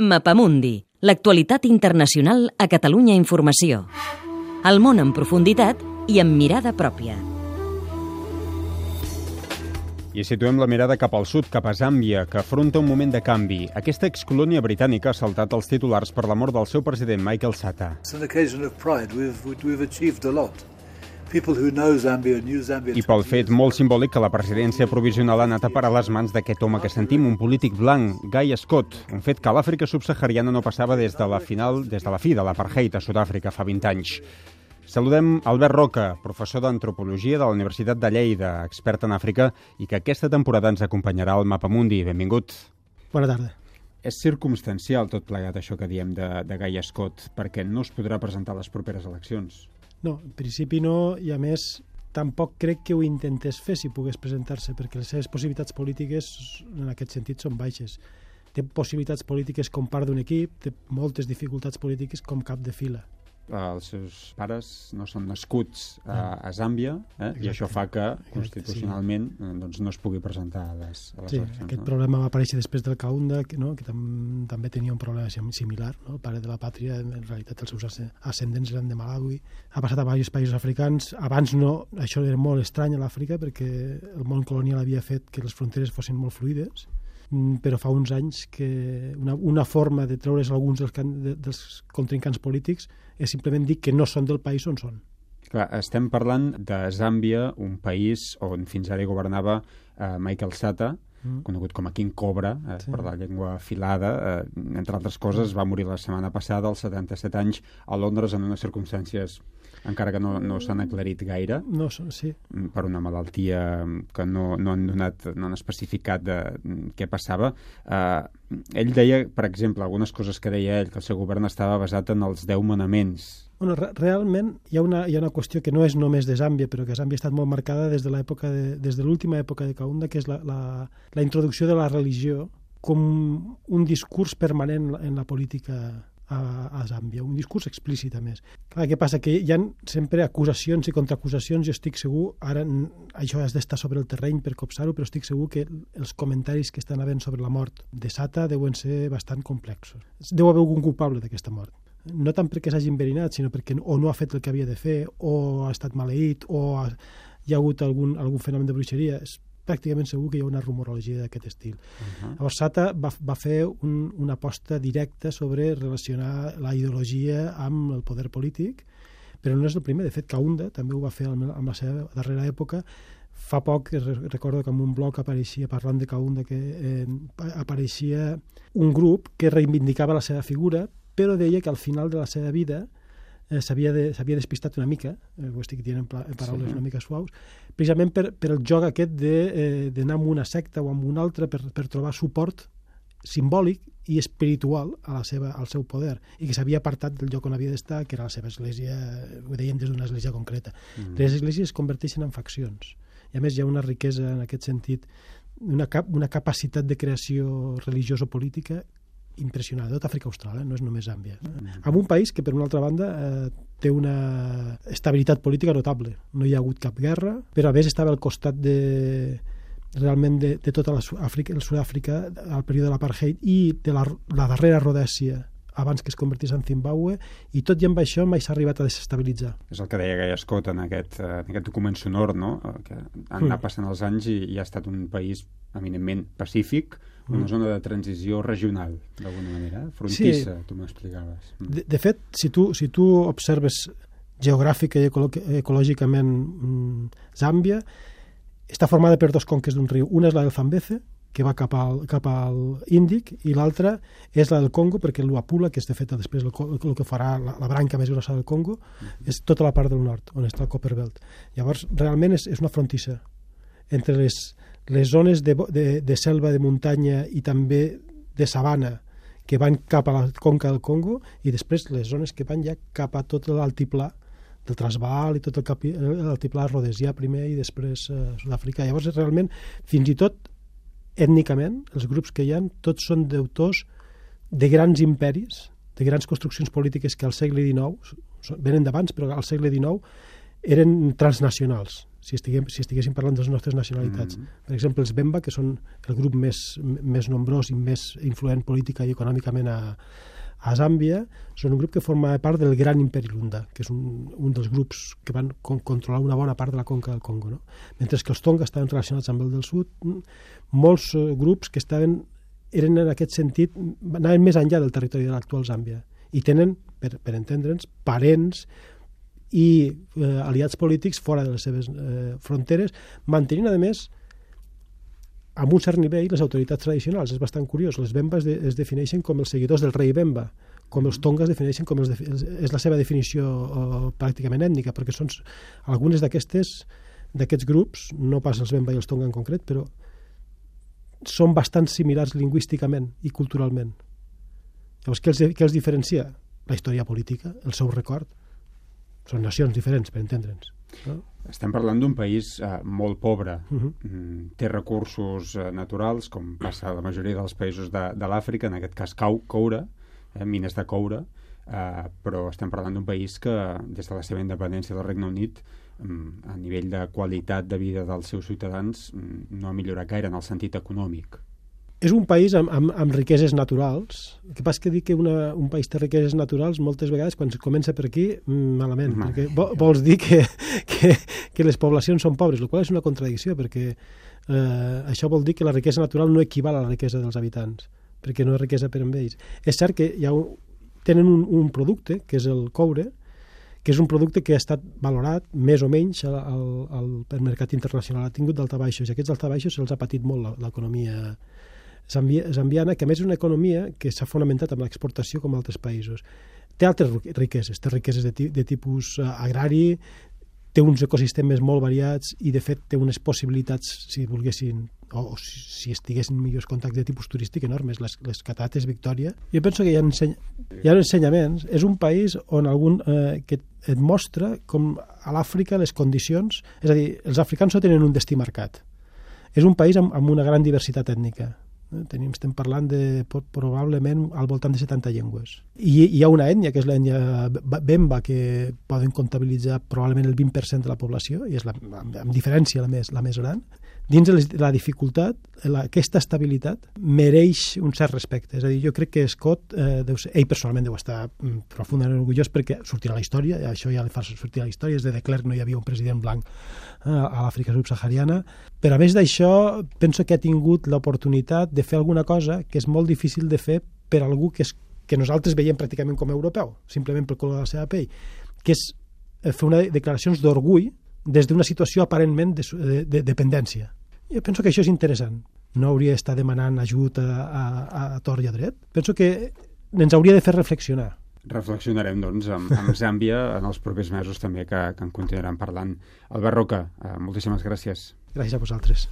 Mapamundi, l'actualitat internacional a Catalunya Informació. El món en profunditat i amb mirada pròpia. I situem la mirada cap al sud, cap a Zàmbia, que afronta un moment de canvi. Aquesta excolònia britànica ha saltat els titulars per la mort del seu president Michael Sata. It's an occasion of pride. We've, we've achieved a lot. I pel fet molt simbòlic que la presidència provisional ha anat a parar les mans d'aquest home que sentim, un polític blanc, Guy Scott, un fet que a l'Àfrica subsahariana no passava des de la final, des de la fi de l'apartheid a Sud-àfrica fa 20 anys. Saludem Albert Roca, professor d'Antropologia de la Universitat de Lleida, expert en Àfrica, i que aquesta temporada ens acompanyarà al Mapamundi. Benvingut. Bona tarda. És circumstancial tot plegat això que diem de, de Guy Scott, perquè no es podrà presentar a les properes eleccions. No, en principi no, i a més tampoc crec que ho intentés fer si pogués presentar-se, perquè les seves possibilitats polítiques en aquest sentit són baixes. Té possibilitats polítiques com part d'un equip, té moltes dificultats polítiques com cap de fila. Els seus pares no són nascuts a, a Zàmbia eh? i això fa que constitucionalment sí. doncs, no es pugui presentar a les, a les sí, eleccions. Aquest no? problema va aparèixer després del Kaunda, que, no? que tam també tenia un problema similar. No? El pare de la pàtria, en realitat els seus ascendents eren de Malawi. Ha passat a diversos països africans. Abans no, això era molt estrany a l'Àfrica perquè el món colonial havia fet que les fronteres fossin molt fluides però fa uns anys que una, una forma de treure's alguns dels, can, de, dels contrincants polítics és simplement dir que no són del país on són. Clar, estem parlant de Zàmbia, un país on fins ara hi governava eh, Michael Sata, mm. conegut com a King Cobra, eh, sí. per la llengua afilada. Eh, entre altres coses, va morir la setmana passada, als 77 anys, a Londres, en unes circumstàncies encara que no, no s'han aclarit gaire, no, sí. per una malaltia que no, no han donat, no han especificat de què passava. Eh, ell deia, per exemple, algunes coses que deia ell, que el seu govern estava basat en els deu manaments. Bueno, re realment hi ha, una, hi ha una qüestió que no és només de Zàmbia, però que Zàmbia ha estat molt marcada des de l'època de, des de l'última època de Kaunda, que és la, la, la introducció de la religió com un discurs permanent en la política a, a Zàmbia, un discurs explícit a més. Clar, què passa? Que hi ha sempre acusacions i contraacusacions, jo estic segur, ara això has d'estar sobre el terreny per copsar-ho, però estic segur que els comentaris que estan havent sobre la mort de Sata deuen ser bastant complexos. Deu haver algun culpable d'aquesta mort no tant perquè s'hagi enverinat, sinó perquè o no ha fet el que havia de fer, o ha estat maleït, o ha, hi ha hagut algun, algun fenomen de bruixeria. És pràcticament segur que hi ha una rumorologia d'aquest estil. Uh -huh. Llavors, Sata va, va fer un, una aposta directa sobre relacionar la ideologia amb el poder polític, però no és el primer. De fet, Kaunda també ho va fer amb la seva darrera època. Fa poc recordo que en un blog apareixia, parlant de Kaunda, que eh, apareixia un grup que reivindicava la seva figura, però deia que al final de la seva vida eh, s'havia de, despistat una mica, eh, ho estic dient en, en paraules sí. una mica suaus, precisament per, per el joc aquest d'anar de, eh, amb una secta o amb una altra per, per trobar suport simbòlic i espiritual a la seva, al seu poder i que s'havia apartat del lloc on havia d'estar que era la seva església, ho deien des d'una església concreta. Mm. Les esglésies es converteixen en faccions i a més hi ha una riquesa en aquest sentit una, cap, una capacitat de creació religiosa-política impressionant, tot Àfrica Austral, eh? no és només Zàmbia. Amb un país que, per una altra banda, eh, té una estabilitat política notable. No hi ha hagut cap guerra, però a més estava al costat de realment de, de tota la Àfrica, el Sud-àfrica al període de l'apartheid i de la, la darrera Rodècia abans que es convertís en Zimbabue, i tot i amb això mai s'ha arribat a desestabilitzar. És el que deia Gaia Scott en aquest, eh, en aquest document sonor, no? que han anat mm. passant els anys i, i ha estat un país eminentment pacífic, una mm. zona de transició regional, d'alguna manera, frontissa, sí. tu m'explicaves. Mm. De, de fet, si tu, si tu observes geogràfica i ecològicament Zàmbia, està formada per dos conques d'un riu. Una és la del Zambeze, que va cap al, cap al Índic, i l'altra és la del Congo, perquè l'Uapula, que és de fet després el, el que farà la, la branca més grossa del Congo, és tota la part del nord, on està el Copperbelt. Llavors, realment és, és una frontissa entre les, les zones de, de, de selva, de muntanya i també de sabana que van cap a la conca del Congo i després les zones que van ja cap a tot l'altiplà del Transvaal i tot l'altiplà rodesià primer i després eh, Sud-àfrica. Llavors, realment, fins i tot ètnicament, els grups que hi han, tots són deutors de grans imperis, de grans construccions polítiques que al segle XIX, venen d'abans, però al segle XIX eren transnacionals. si, estiguem, si estiguéssim parlant de les nostres nacionalitats. Mm -hmm. Per exemple, els Bemba, que són el grup més, més nombrós i més influent política i econòmicament a, a Zàmbia, són un grup que forma part del Gran Imperi Lunda, que és un, un dels grups que van con controlar una bona part de la conca del Congo. No? Mentre que els Tonga estaven relacionats amb el del sud, molts uh, grups que estaven eren en aquest sentit, anaven més enllà del territori de l'actual Zàmbia i tenen, per, per entendre'ns, parents i eh, aliats polítics fora de les seves eh, fronteres, mantenint, a més, amb un cert nivell les autoritats tradicionals. És bastant curiós. Les Bemba es, de, es defineixen com els seguidors del rei Bemba, com els Tonga es defineixen com els... De, és la seva definició uh, pràcticament ètnica, perquè són algunes d'aquestes d'aquests grups, no pas els Bemba i els Tonga en concret, però són bastant similars lingüísticament i culturalment. Llavors, què els, què els diferencia? La història política, el seu record. Són nacions diferents, per entendre'ns. No? Estem parlant d'un país eh, molt pobre. Uh -huh. mm, té recursos eh, naturals, com passa a la majoria dels països de, de l'Àfrica, en aquest cas cau, coure, eh, mines de coure, eh, però estem parlant d'un país que, des de la seva independència del Regne Unit, mm, a nivell de qualitat de vida dels seus ciutadans, mm, no ha millorat gaire en el sentit econòmic. És un país amb, amb, amb riqueses naturals. El que passa que dir que una, un país té riqueses naturals moltes vegades, quan comença per aquí, malament, Mal. perquè vo, vols dir que, que, que les poblacions són pobres, el qual és una contradicció, perquè eh, això vol dir que la riquesa natural no equival a la riquesa dels habitants, perquè no és riquesa per amb ells. És cert que hi ha un, tenen un, un producte, que és el coure, que és un producte que ha estat valorat més o menys al, al, al mercat internacional. Ha tingut daltabaixos, i aquests daltabaixos se'ls ha patit molt l'economia zambiana, que a més és una economia que s'ha fonamentat amb l'exportació com altres països. Té altres riqueses, té riqueses de, de tipus eh, agrari, té uns ecosistemes molt variats i, de fet, té unes possibilitats, si volguessin, o, o si estiguessin millors contactes de tipus turístic enormes, les, les catarates Victòria. Jo penso que hi ha, enseny hi ha ensenyaments. És un país on algun, eh, que et mostra com a l'Àfrica les condicions... És a dir, els africans no tenen un destí marcat. És un país amb, amb una gran diversitat ètnica tenim, estem parlant de probablement al voltant de 70 llengües. I hi ha una ètnia, que és l'ètnia Bemba, que poden comptabilitzar probablement el 20% de la població, i és la, amb diferència la més, la més gran. Dins de la dificultat, la, aquesta estabilitat mereix un cert respecte. És a dir, jo crec que Scott, eh, deu ser, ell personalment deu estar mm, profundament orgullós perquè sortirà a la història, això ja li fa sortir a la història, és de Klerk no hi havia un president blanc eh, a l'Àfrica subsahariana, però a més d'això penso que ha tingut l'oportunitat de fer alguna cosa que és molt difícil de fer per algú que, és, que nosaltres veiem pràcticament com a europeu, simplement pel color de la seva pell, que és eh, fer una declaracions d'orgull des d'una situació aparentment de, de, de dependència. Jo penso que això és interessant. No hauria d'estar demanant ajut a, a, a tort i a dret. Penso que ens hauria de fer reflexionar. Reflexionarem, doncs, amb, amb Zàmbia en els propers mesos també, que, que en continuaran parlant. Albert Roca, eh, moltíssimes gràcies. Gràcies a vosaltres.